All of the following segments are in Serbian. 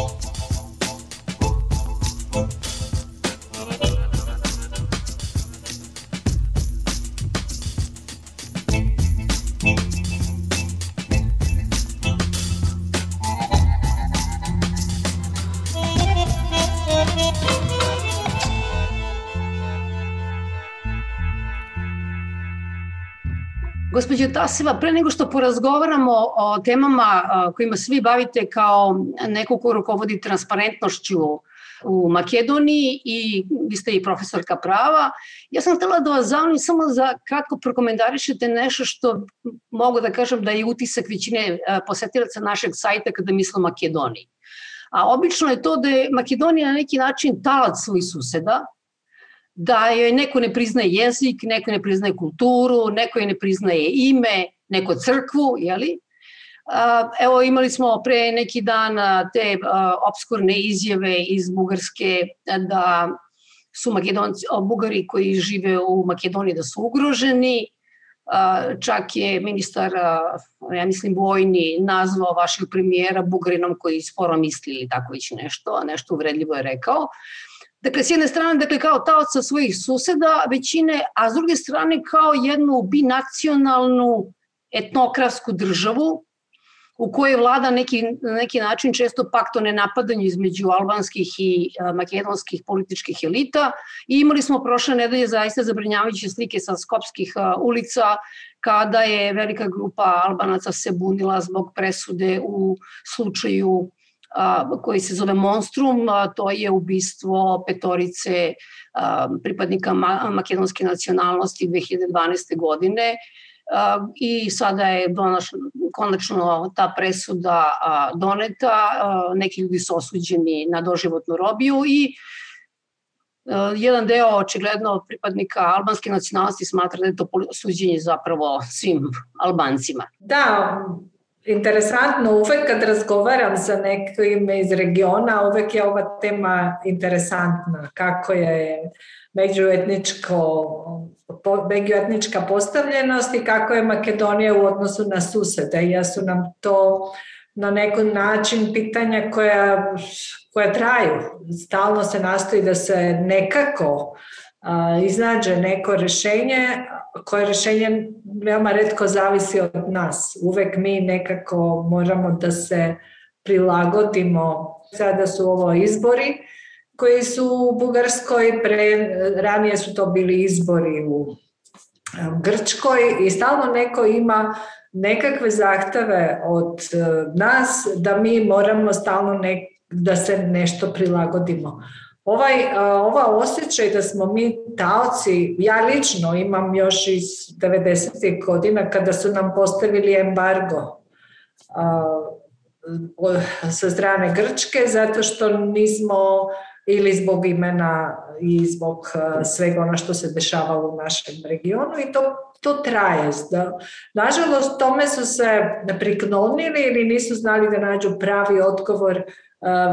Oh. Gospođo Tasiva, pre nego što porazgovaramo o temama kojima svi bavite kao neko ko rukovodi transparentnošću u Makedoniji i vi ste i profesorka prava. Ja sam htela da vas zamolim samo za kratko prokomentarišete nešto što mogu da kažem da je utisak većine posetilaca našeg sajta kada misle Makedoniji. A obično je to da je Makedonija na neki način talac svojih suseda, da joj neko ne priznaje jezik, neko ne priznaje kulturu, neko joj ne priznaje ime, neko crkvu, jeli? Evo imali smo pre neki dan te obskurne izjave iz Bugarske da su Makedonci, Bugari koji žive u Makedoniji da su ugroženi, čak je ministar, ja mislim vojni, nazvao vašeg premijera Bugarinom koji sporo misli ili tako već nešto, nešto uvredljivo je rekao. Dakle, s jedne strane, dakle, kao taoca svojih suseda većine, a s druge strane kao jednu binacionalnu etnokrafsku državu u kojoj vlada neki, na neki način često pakt o nenapadanju između albanskih i e, makedonskih političkih elita i imali smo prošle nedelje zaista zabrinjavajuće slike sa skopskih e, ulica kada je velika grupa albanaca se bunila zbog presude u slučaju koji se zove Monstrum, to je ubistvo petorice pripadnika makedonske nacionalnosti 2012. godine i sada je konačno ta presuda doneta, neki ljudi su osuđeni na doživotnu robiju i jedan deo očigledno pripadnika albanske nacionalnosti smatra da je to suđenje zapravo svim Albancima. Da, Interesantno, uvek kad razgovaram sa nekim iz regiona, uvek je ova tema interesantna, kako je međuetničko, međuetnička postavljenost i kako je Makedonija u odnosu na susede. I ja su nam to na neki način pitanja koja, koja traju. Stalno se nastoji da se nekako uh, iznađe neko rešenje koje rešenje veoma redko zavisi od nas. Uvek mi nekako moramo da se prilagodimo. Sada su ovo izbori koji su u Bugarskoj, pre, ranije su to bili izbori u Grčkoj i stalno neko ima nekakve zahteve od e, nas da mi moramo stalno nek, da se nešto prilagodimo ovaj, ova osjećaj da smo mi taoci, ja lično imam još iz 90. godina kada su nam postavili embargo sa strane Grčke zato što nismo ili zbog imena i zbog svega ono što se dešavalo u našem regionu i to, to traje. Da, Nažalost, tome su se priklonili ili nisu znali da nađu pravi odgovor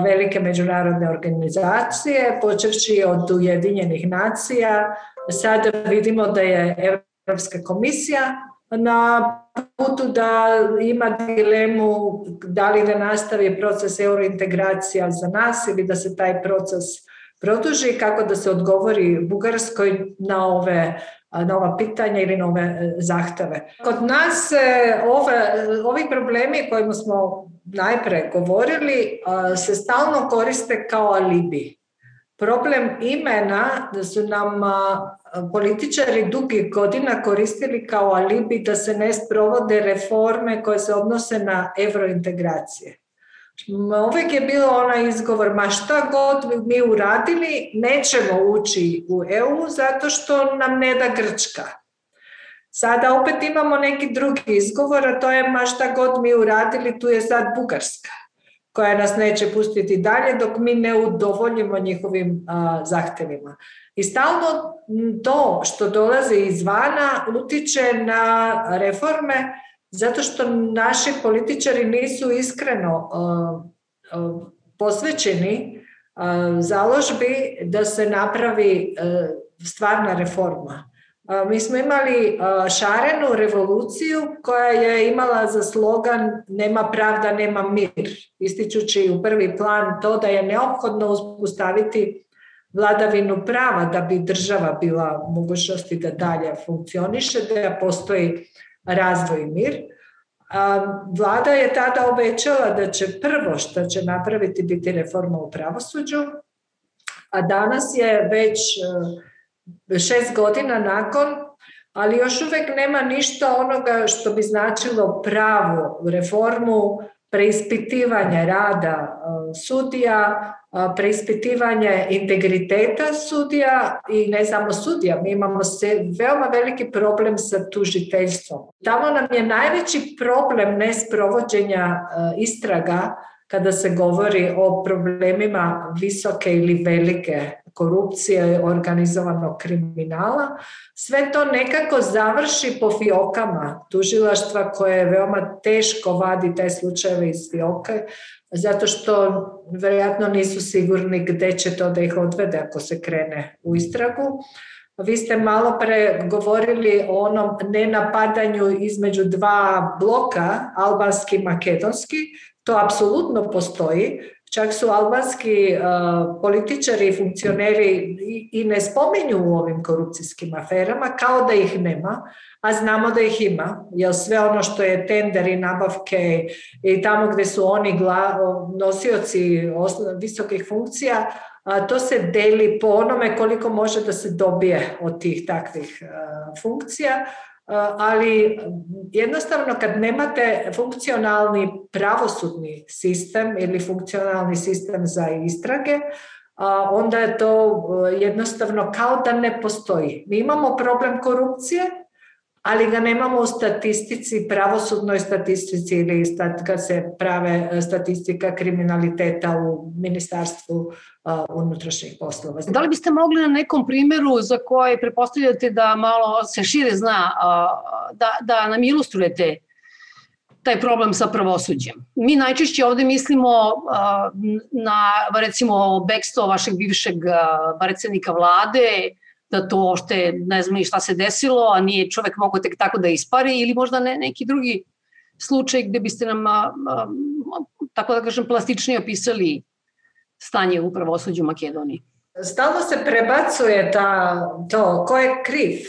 velike međunarodne organizacije, počevši od Ujedinjenih nacija. Sada vidimo da je Evropska komisija na putu da ima dilemu da li da nastavi proces eurointegracija za nas ili da se taj proces produži kako da se odgovori Bugarskoj na ove nova pitanja ili nove e, zahtave. Kod nas e, ove, ovi problemi kojima smo najpre govorili se stalno koriste kao alibi. Problem imena da su nam političari dugih godina koristili kao alibi da se ne sprovode reforme koje se odnose na eurointegracije. Uvijek je bilo onaj izgovor, ma šta god mi uradili, nećemo ući u EU zato što nam ne da Grčka. Sada opet imamo neki drugi izgovor, a to je ma šta god mi uradili, tu je sad Bugarska koja nas neće pustiti dalje dok mi ne udovoljimo njihovim a, zahtjevima. I stalno to što dolazi izvana utiče na reforme zato što naši političari nisu iskreno e, e, posvećeni e, založbi da se napravi stvarna reforma. Mi smo imali šarenu revoluciju koja je imala za slogan nema pravda, nema mir, ističući u prvi plan to da je neophodno uspostaviti vladavinu prava da bi država bila mogućnosti da dalje funkcioniše, da postoji razvoj i mir. Vlada je tada obećala da će prvo što će napraviti biti reforma u pravosuđu, a danas je već e, šest godina nakon, ali još uvek nema ništa onoga što bi značilo pravu reformu preispitivanje rada e, sudija, e, preispitivanje integriteta sudija i ne samo sudija, mi imamo se veoma veliki problem sa tužiteljstvom. Tamo nam je najveći problem nesprovođenja e, istraga kada se govori o problemima visoke ili velike korupcije, organizovanog kriminala, sve to nekako završi po fiokama tužilaštva koje je veoma teško vadi te slučajeve iz fioke, zato što vjerojatno nisu sigurni gde će to da ih odvede ako se krene u istragu. Vi ste malo pre govorili o onom nenapadanju između dva bloka, albanski i makedonski. To apsolutno postoji. Čak su albanski uh, političari i funkcioneri i, i ne spomenju u ovim korupcijskim aferama kao da ih nema, a znamo da ih ima, jer sve ono što je tender i nabavke i tamo gde su oni gla, nosioci visokih funkcija, a, to se deli po onome koliko može da se dobije od tih takvih a, e, funkcija E, ali jednostavno kad nemate funkcionalni pravosudni sistem ili funkcionalni sistem za istrage, e, onda je to e, jednostavno kao da ne postoji. Mi imamo problem korupcije, ali ga nemamo u statistici, pravosudnoj statistici ili stat, kad se prave e, statistika kriminaliteta u ministarstvu e, unutrašnjih poslova. Da li biste mogli na nekom primeru za koje prepostavljate da malo se šire zna, da, da nam ilustrujete taj problem sa pravosuđem. Mi najčešće ovde mislimo a, na recimo Beksto, vašeg bivšeg a, predsednika vlade, da to ošte ne znam šta se desilo, a nije čovek mogao tek tako da ispari ili možda ne, neki drugi slučaj gde biste nam, a, a, tako da kažem, plastičnije opisali stanje u pravosuđu u Makedoniji. Stalno se prebacuje ta, to ko je kriv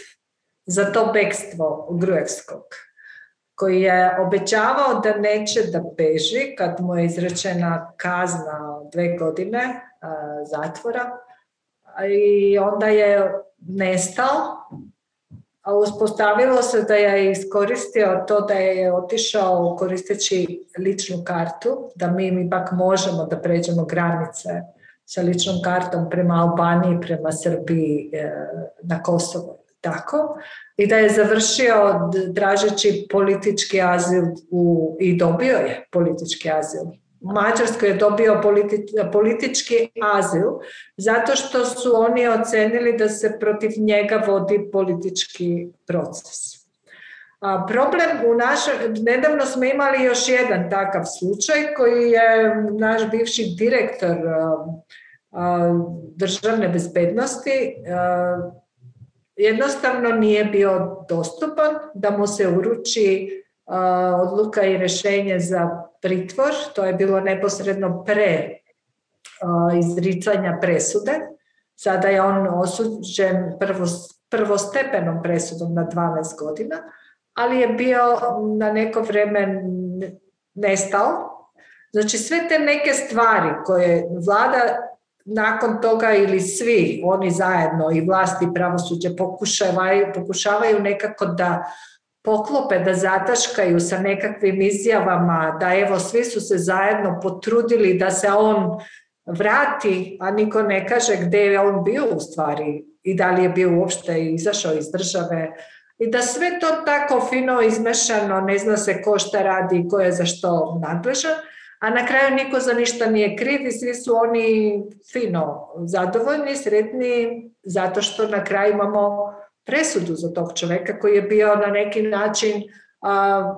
za to bekstvo Grujevskog, koji je obećavao da neće da beži kad mu je izrečena kazna dve godine a, zatvora i onda je nestao, a uspostavilo se da je iskoristio to da je otišao koristeći ličnu kartu, da mi ipak možemo da pređemo granice sa ličnom kartom prema Albaniji, prema Srbiji, e, na Kosovo. Tako. I da je završio tražeći politički azil u, i dobio je politički azil Mađarskoj je dobio politički azil zato što su oni ocenili da se protiv njega vodi politički proces. A problem u našem, nedavno smo imali još jedan takav slučaj koji je naš bivši direktor državne bezbednosti jednostavno nije bio dostupan da mu se uruči odluka i rešenje za pritvor, to je bilo neposredno pre izricanja presude. Sada je on osuđen prvo, prvostepenom presudom na 12 godina, ali je bio na neko vreme nestao. Znači sve te neke stvari koje vlada nakon toga ili svi oni zajedno i vlasti i pravosuđe pokušavaju, pokušavaju nekako da poklope da zataškaju sa nekakvim izjavama da evo svi su se zajedno potrudili da se on vrati, a niko ne kaže gde je on bio u stvari i da li je bio uopšte izašao iz države i da sve to tako fino izmešano, ne zna se ko šta radi i ko je za što nadležan, a na kraju niko za ništa nije kriv i svi su oni fino zadovoljni, sretni, zato što na kraju imamo presudu za tog čoveka koji je bio na neki način a,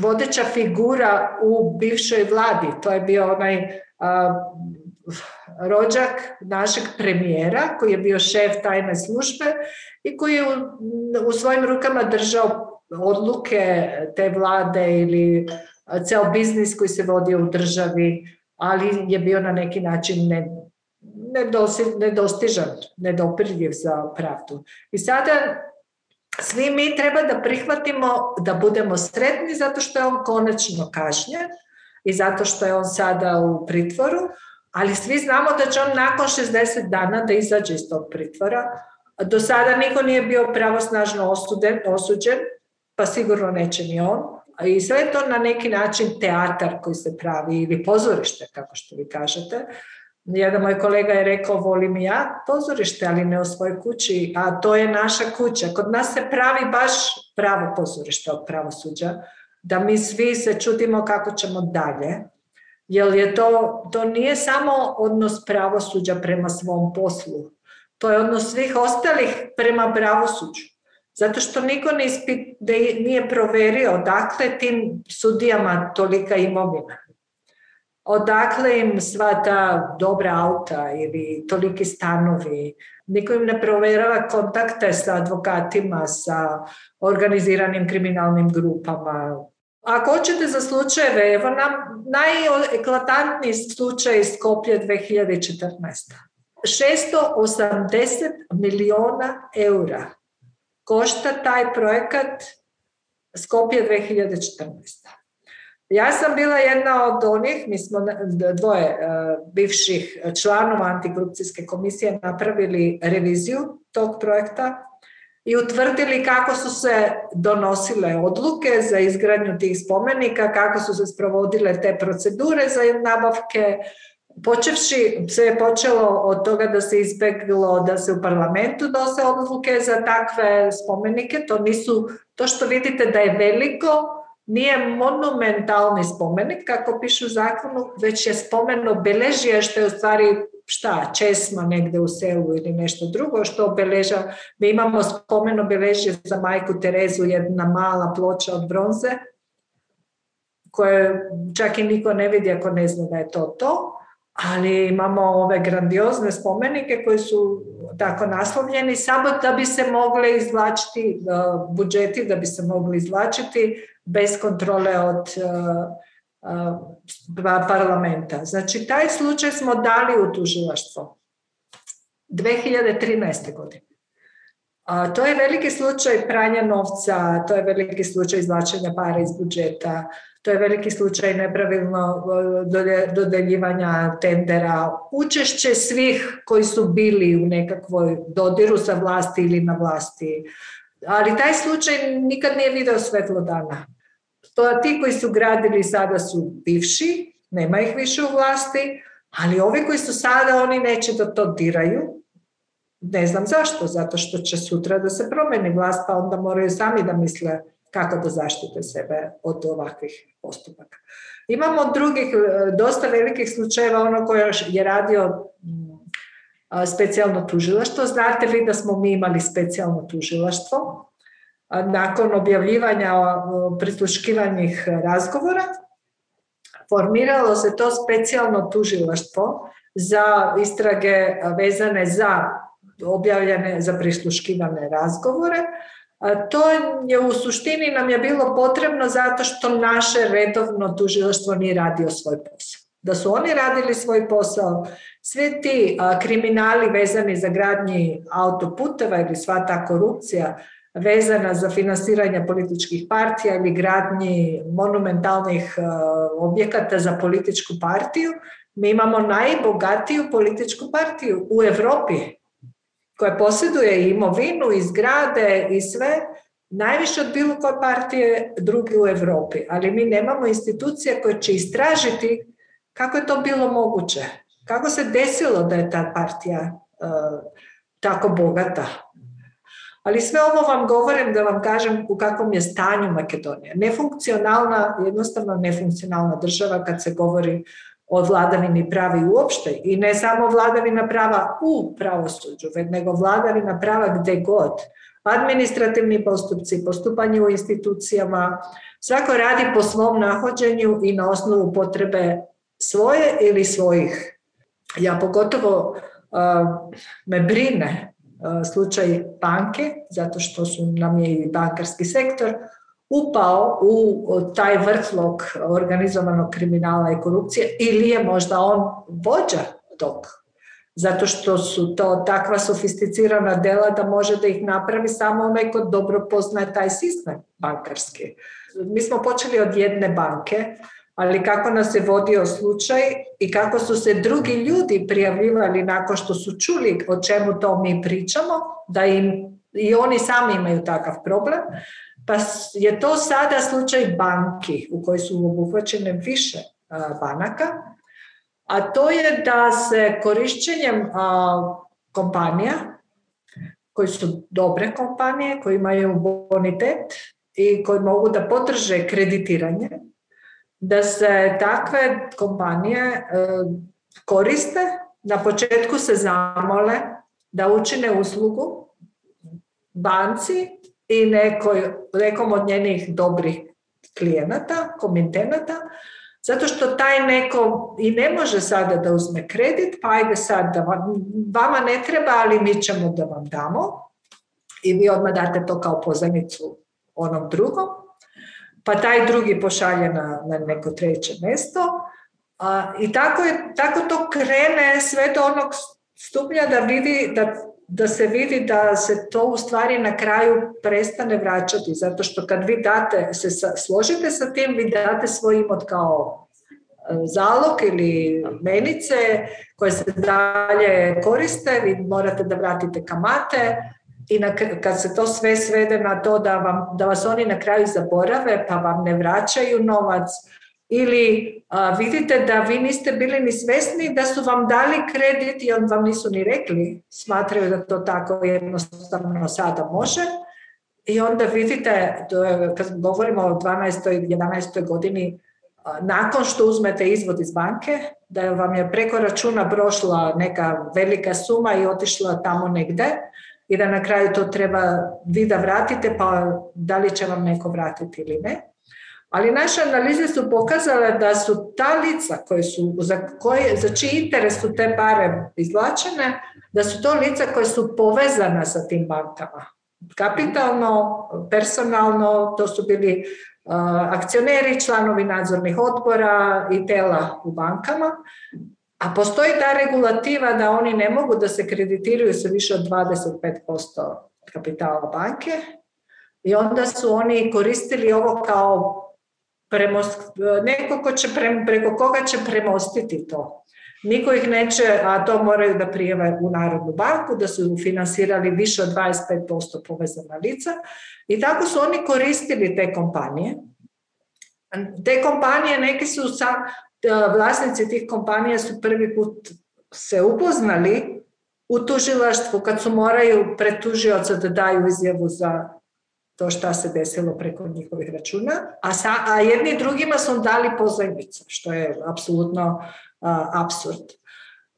vodeća figura u bivšoj vladi. To je bio onaj a, rođak našeg premijera koji je bio šef tajne službe i koji je u, u svojim rukama držao odluke te vlade ili ceo biznis koji se vodio u državi, ali je bio na neki način ne, nedostižan, nedopirljiv za pravdu. I sada svi mi treba da prihvatimo da budemo sretni zato što je on konačno kašnje i zato što je on sada u pritvoru, ali svi znamo da će on nakon 60 dana da izađe iz tog pritvora. Do sada niko nije bio pravosnažno osuden, osuđen, pa sigurno neće ni on. I sve je to na neki način teatar koji se pravi ili pozorište, kako što vi kažete. Jedan moj kolega je rekao, volim ja pozorište, ali ne u svojoj kući, a to je naša kuća. Kod nas se pravi baš pravo pozorište od pravosuđa, da mi svi se čudimo kako ćemo dalje, jer je to, to nije samo odnos pravosuđa prema svom poslu, to je odnos svih ostalih prema pravosuđu. Zato što niko ne ispit, da nije proverio dakle tim sudijama tolika imovina odakle im sva ta dobra auta ili toliki stanovi. Niko im ne proverava kontakte sa advokatima, sa organiziranim kriminalnim grupama. Ako hoćete za slučajeve, evo nam najeklatantniji slučaj iz Skoplje 2014. 680 miliona eura košta taj projekat Skopje 2014. Ja sam bila jedna od onih, mi smo dvoje e, bivših članova antikorupcijske komisije napravili reviziju tog projekta i utvrdili kako su se donosile odluke za izgradnju tih spomenika, kako su se sprovodile te procedure za nabavke, Počevši sve je počelo od toga da se ispeklo da se u parlamentu dose odluke za takve spomenike, to nisu, to što vidite da je veliko, nije monumentalni spomenik, kako piše u zakonu, već je spomen obeležje što je u stvari šta, česma negde u selu ili nešto drugo što obeleža. Mi imamo spomen obeležje za majku Terezu, jedna mala ploča od bronze, koje čak i niko ne vidi ako ne zna da je to to, ali imamo ove grandiozne spomenike koji su tako naslovljeni, samo da bi se mogle izvlačiti eh, budžeti, da bi se mogli izvlačiti bez kontrole od eh, eh, parlamenta. Znači, taj slučaj smo dali u tužilaštvo 2013. godine. A, to je veliki slučaj pranja novca, to je veliki slučaj izvlačenja para iz budžeta, to je veliki slučaj nepravilno dodeljivanja tendera, učešće svih koji su bili u nekakvoj dodiru sa vlasti ili na vlasti. Ali taj slučaj nikad nije video svetlo dana. To ti koji su gradili sada su bivši, nema ih više u vlasti, ali ovi koji su sada, oni neće da to diraju, Ne znam zašto, zato što će sutra da se promeni vlast, pa onda moraju sami da misle kako da zaštite sebe od ovakvih postupaka. Imamo drugih, e, dosta velikih slučajeva, ono koje je radio mm, specijalno tužilaštvo. Znate li da smo mi imali specijalno tužilaštvo nakon objavljivanja prisluškivanih razgovora? Formiralo se to specijalno tužilaštvo za istrage vezane za objavljene za prisluškivane razgovore. To je u suštini nam je bilo potrebno zato što naše redovno tužilaštvo nije radio svoj posao. Da su oni radili svoj posao, svi ti kriminali vezani za gradnji autoputeva ili sva ta korupcija vezana za finansiranje političkih partija ili gradnji monumentalnih objekata za političku partiju, mi imamo najbogatiju političku partiju u Evropi koja posjeduje imovinu i zgrade i sve, najviše od bilo koje partije druge u Europi, ali mi nemamo institucije koje će istražiti kako je to bilo moguće, kako se desilo da je ta partija e, tako bogata. Ali sve ovo vam govorim da vam kažem u kakvom je stanju Makedonija. Nefunkcionalna, jednostavno nefunkcionalna država kad se govori od vladavini pravi uopšte i ne samo vladavina prava u pravosuđu, nego vladavina prava gde god. Administrativni postupci, postupanje u institucijama, svako radi po svom nahođenju i na osnovu potrebe svoje ili svojih. Ja pogotovo uh, me brine uh, slučaj banke, zato što su nam je i bankarski sektor upao u taj vrtlog organizovanog kriminala i korupcije ili je možda on vođa tog zato što su to takva sofisticirana dela da može da ih napravi samo onaj ko dobro poznaje taj sistem bankarski. Mi smo počeli od jedne banke, ali kako nas je vodio slučaj i kako su se drugi ljudi prijavljivali nakon što su čuli o čemu to mi pričamo, da im i oni sami imaju takav problem, Pa je to sada slučaj banki u kojoj su obuhvaćene više banaka, a to je da se korišćenjem kompanija, koji su dobre kompanije, koji imaju bonitet i koji mogu da podrže kreditiranje, da se takve kompanije e, koriste, na početku se zamole da učine uslugu banci i nekoj, nekom od njenih dobrih klijenata, komitenata, zato što taj neko i ne može sada da uzme kredit, pa ajde sad da vam, vama ne treba, ali mi ćemo da vam damo i vi odmah date to kao pozajnicu onom drugom, pa taj drugi pošalje na, na neko treće mesto a, i tako, je, tako to krene sve do onog stupnja da vidi da da se vidi da se to u stvari na kraju prestane vraćati, zato što kad vi date, se sa, složite sa tim, vi date svoj imot kao e, zalog ili menice koje se dalje koriste, vi morate da vratite kamate i na, kad se to sve svede na to da, vam, da vas oni na kraju zaborave pa vam ne vraćaju novac, ili a, vidite da vi niste bili ni svesni da su vam dali kredit i on vam nisu ni rekli, smatraju da to tako jednostavno sada može. I onda vidite, to je, kad govorimo o 12. i 11. godini, a, nakon što uzmete izvod iz banke, da vam je preko računa prošla neka velika suma i otišla tamo negde i da na kraju to treba vi da vratite, pa da li će vam neko vratiti ili ne Ali naše analize su pokazale da su ta lica koje su, za, koje, za čiji interes su te pare izvlačene, da su to lica koje su povezana sa tim bankama. Kapitalno, personalno, to su bili uh, akcioneri, članovi nadzornih odbora i tela u bankama. A postoji ta regulativa da oni ne mogu da se kreditiraju sa više od 25% kapitala banke i onda su oni koristili ovo kao premost, neko ko će pre, preko koga će premostiti to. Niko ih neće, a to moraju da prijeve u Narodnu banku, da su finansirali više od 25% povezana lica i tako su oni koristili te kompanije. Te kompanije, neke su sa, e, vlasnici tih kompanija su prvi put se upoznali u tužilaštvu kad su moraju pretužioca da daju izjavu za to šta se desilo preko njihovih računa, a, sa, a jedni drugima su dali pozajmice, što je apsolutno a, absurd.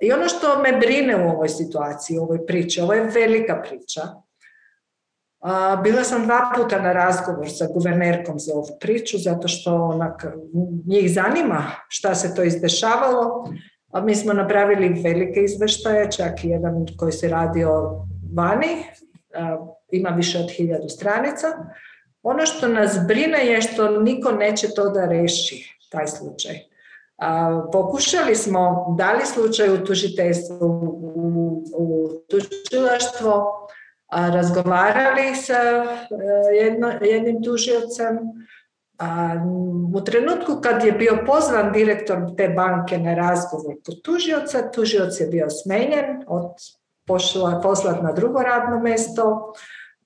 I ono što me brine u ovoj situaciji, u ovoj priči, ovo je velika priča, a, bila sam dva puta na razgovor sa guvernerkom za ovu priču, zato što onak, njih zanima šta se to izdešavalo. A mi smo napravili velike izveštaje, čak i jedan koji se radio vani, ima više od hiljadu stranica. Ono što nas brine je što niko neće to da reši, taj slučaj. Pokušali smo, dali slučaj u tužiteljstvo, u, u tužilaštvo, razgovarali sa e, jedno, jednim tužiocem. U trenutku kad je bio pozvan direktor te banke na razgovor kod tužioca, tužioc je bio smenjen od pošla, poslat na drugo radno mesto,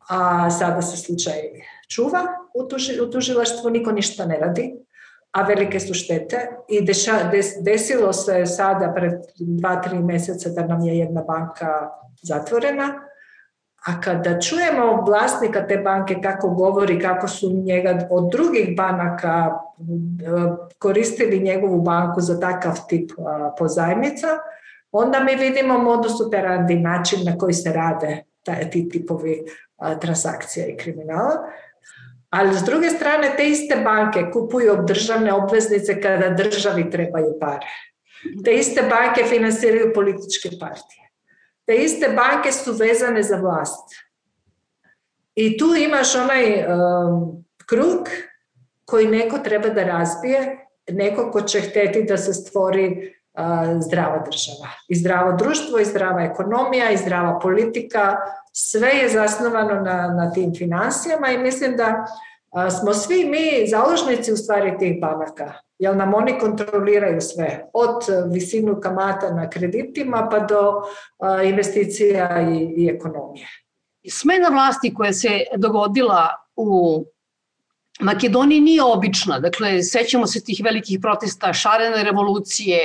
a sada se slučaj čuva u, tuži, u tužilaštvu, niko ništa ne radi, a velike su štete i deša, des, desilo se sada pred dva, tri meseca da nam je jedna banka zatvorena, a kada čujemo vlasnika te banke kako govori, kako su njega od drugih banaka e, koristili njegovu banku za takav tip pozajmica, onda mi vidimo modus operandi, način na koji se rade taj, ti tipovi a, transakcija i kriminala. Ali s druge strane, te iste banke kupuju državne obveznice kada državi trebaju pare. Te iste banke finansiraju političke partije. Te iste banke su vezane za vlast. I tu imaš onaj um, krug koji neko treba da razbije, neko ko će hteti da se stvori zdrava država. I zdravo društvo, i zdrava ekonomija, i zdrava politika, sve je zasnovano na, na tim financijama i mislim da smo svi mi založnici u stvari tih banaka, jer nam oni kontroliraju sve, od visinu kamata na kreditima pa do investicija i, i ekonomije. Smena vlasti koja se dogodila u Makedoniji nije obična. Dakle, sećamo se tih velikih protesta, šarene revolucije,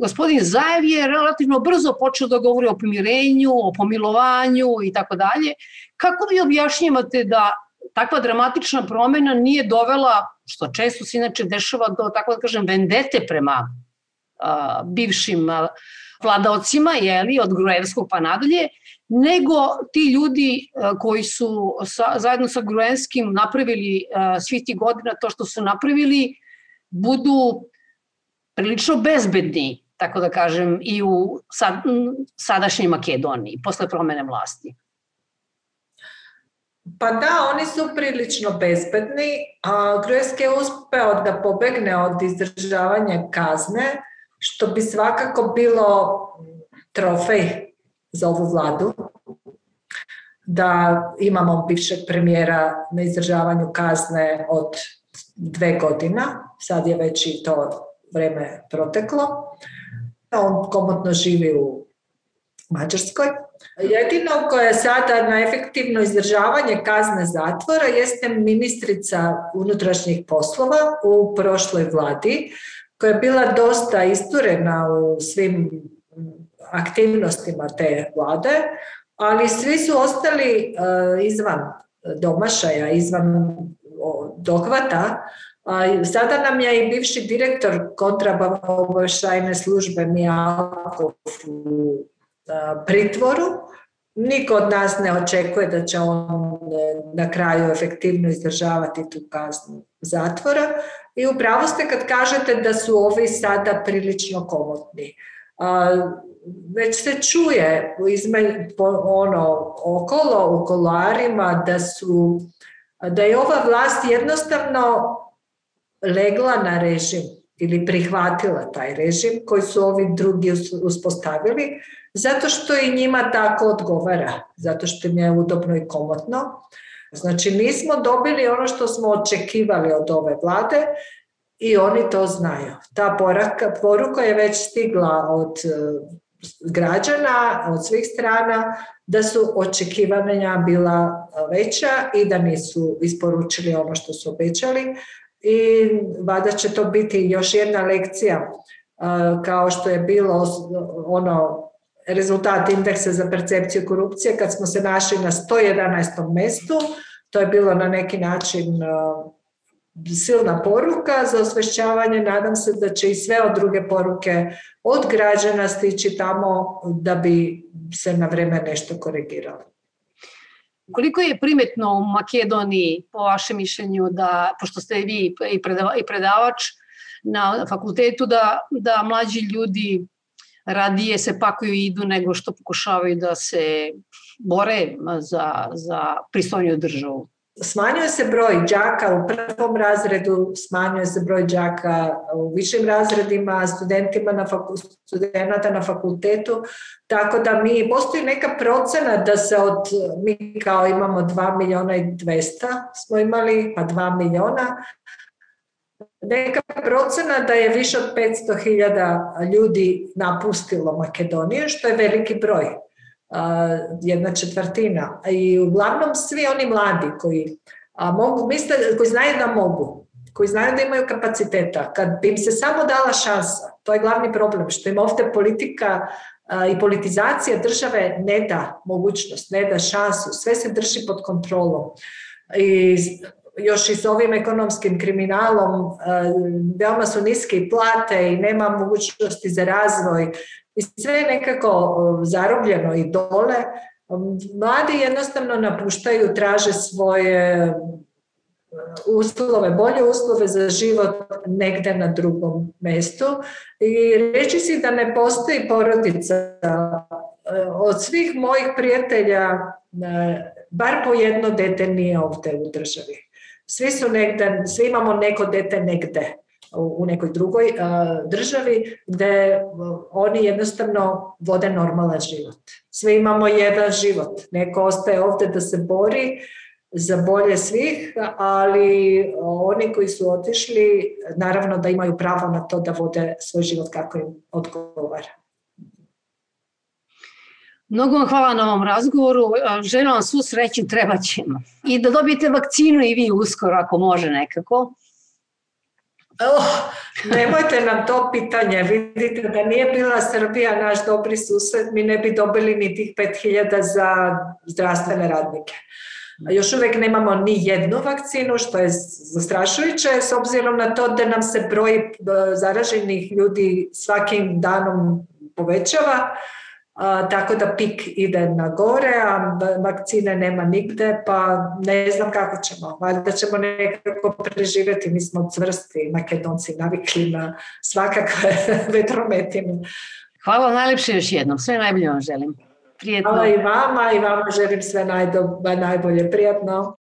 gospodin Zajev je relativno brzo počeo da govori o pomirenju, o pomilovanju i tako dalje. Kako vi objašnjavate da takva dramatična promena nije dovela, što često se inače dešava, do, tako da kažem, vendete prema a, bivšim a, vladaocima, jeli, od Grujevskog pa nadalje, nego ti ljudi koji su sa, zajedno sa Gruenskim napravili svih tih godina to što su napravili, budu prilično bezbedni tako da kažem, i u sad, sadašnjoj Makedoniji, posle promene vlasti. Pa da, oni su prilično bezbedni, a Grujevski je uspeo da pobegne od izdržavanja kazne, što bi svakako bilo trofej za ovu vladu, da imamo bivšeg premijera na izdržavanju kazne od dve godina, sad je već i to vreme proteklo. Da, on komotno živi u Mađarskoj. Jedino koje je sada na efektivno izdržavanje kazne zatvora jeste ministrica unutrašnjih poslova u prošloj vladi koja je bila dosta isturena u svim aktivnostima te vlade, ali svi su ostali e, izvan domašaja, izvan dohvata Sada nam je i bivši direktor kontrabava službe Mijalkov u e, pritvoru. Niko od nas ne očekuje da će on e, na kraju efektivno izdržavati tu kaznu zatvora. I upravo ste kad kažete da su ovi sada prilično komotni. Već se čuje izme, ono, okolo, u kolarima da su da je ova vlast jednostavno legla na režim ili prihvatila taj režim koji su ovi drugi uspostavili, zato što i njima tako odgovara, zato što im je udobno i komotno. Znači nismo dobili ono što smo očekivali od ove vlade i oni to znaju. Ta poruka, poruka je već stigla od e, građana, od svih strana, da su očekivanja bila veća i da nisu isporučili ono što su obećali, i valjda će to biti još jedna lekcija e, kao što je bilo ono rezultat indeksa za percepciju korupcije kad smo se našli na 111. mjestu, to je bilo na neki način e, silna poruka za osvešćavanje. Nadam se da će i sve od druge poruke od građana stići tamo da bi se na vreme nešto korigiralo. Koliko je primetno u Makedoniji, po vašem mišljenju, da, pošto ste vi i, i predavač na fakultetu, da, da mlađi ljudi radije se pakuju i idu nego što pokušavaju da se bore za, za pristojniju državu? Smanjuje se broj đaka u prvom razredu, smanjuje se broj đaka u višim razredima, studentima na studenata na fakultetu, tako da mi postoji neka procena da se od, mi kao imamo 2 miliona i 200 smo imali, pa 2 miliona, neka procena da je više od 500.000 ljudi napustilo Makedoniju, što je veliki broj jedna četvrtina. I uglavnom svi oni mladi koji, a, mogu, misle, koji znaju da mogu, koji znaju da imaju kapaciteta, kad bi im se samo dala šansa, to je glavni problem, što im ovdje politika i politizacija države ne da mogućnost, ne da šansu, sve se drži pod kontrolom. I još i s ovim ekonomskim kriminalom veoma su niske plate i nema mogućnosti za razvoj i sve nekako um, zarobljeno i dole, um, mladi jednostavno napuštaju, traže svoje uh, uslove, bolje uslove za život negde na drugom mestu i reći si da ne postoji porodica uh, od svih mojih prijatelja uh, bar po jedno dete nije ovde u državi. Svi su negde, svi imamo neko dete negde u nekoj drugoj e, državi gde e, oni jednostavno vode normalan život. Sve imamo jedan život. Neko ostaje ovde da se bori za bolje svih, ali e, oni koji su otišli naravno da imaju pravo na to da vode svoj život kako im odgovara. Mnogo vam hvala na ovom razgovoru. Želim vam svu sreću, treba ćemo. I da dobijete vakcinu i vi uskoro ako može nekako. Oh, nemojte nam to pitanje, vidite da nije bila Srbija naš dobri sused, mi ne bi dobili ni tih 5000 za zdravstvene radnike. Još uvek nemamo ni jednu vakcinu, što je zastrašujuće, s obzirom na to da nam se broj e, zaraženih ljudi svakim danom povećava. A, tako da pik ide na gore, a vakcine nema nigde, pa ne znam kako ćemo. Valjda ćemo nekako preživjeti, mi smo cvrsti makedonci, navikli na svakakve vetrometine. Hvala vam najljepše još jednom, sve najbolje vam želim. Prijetno. Hvala i vama i vama želim sve najbolje, prijatno.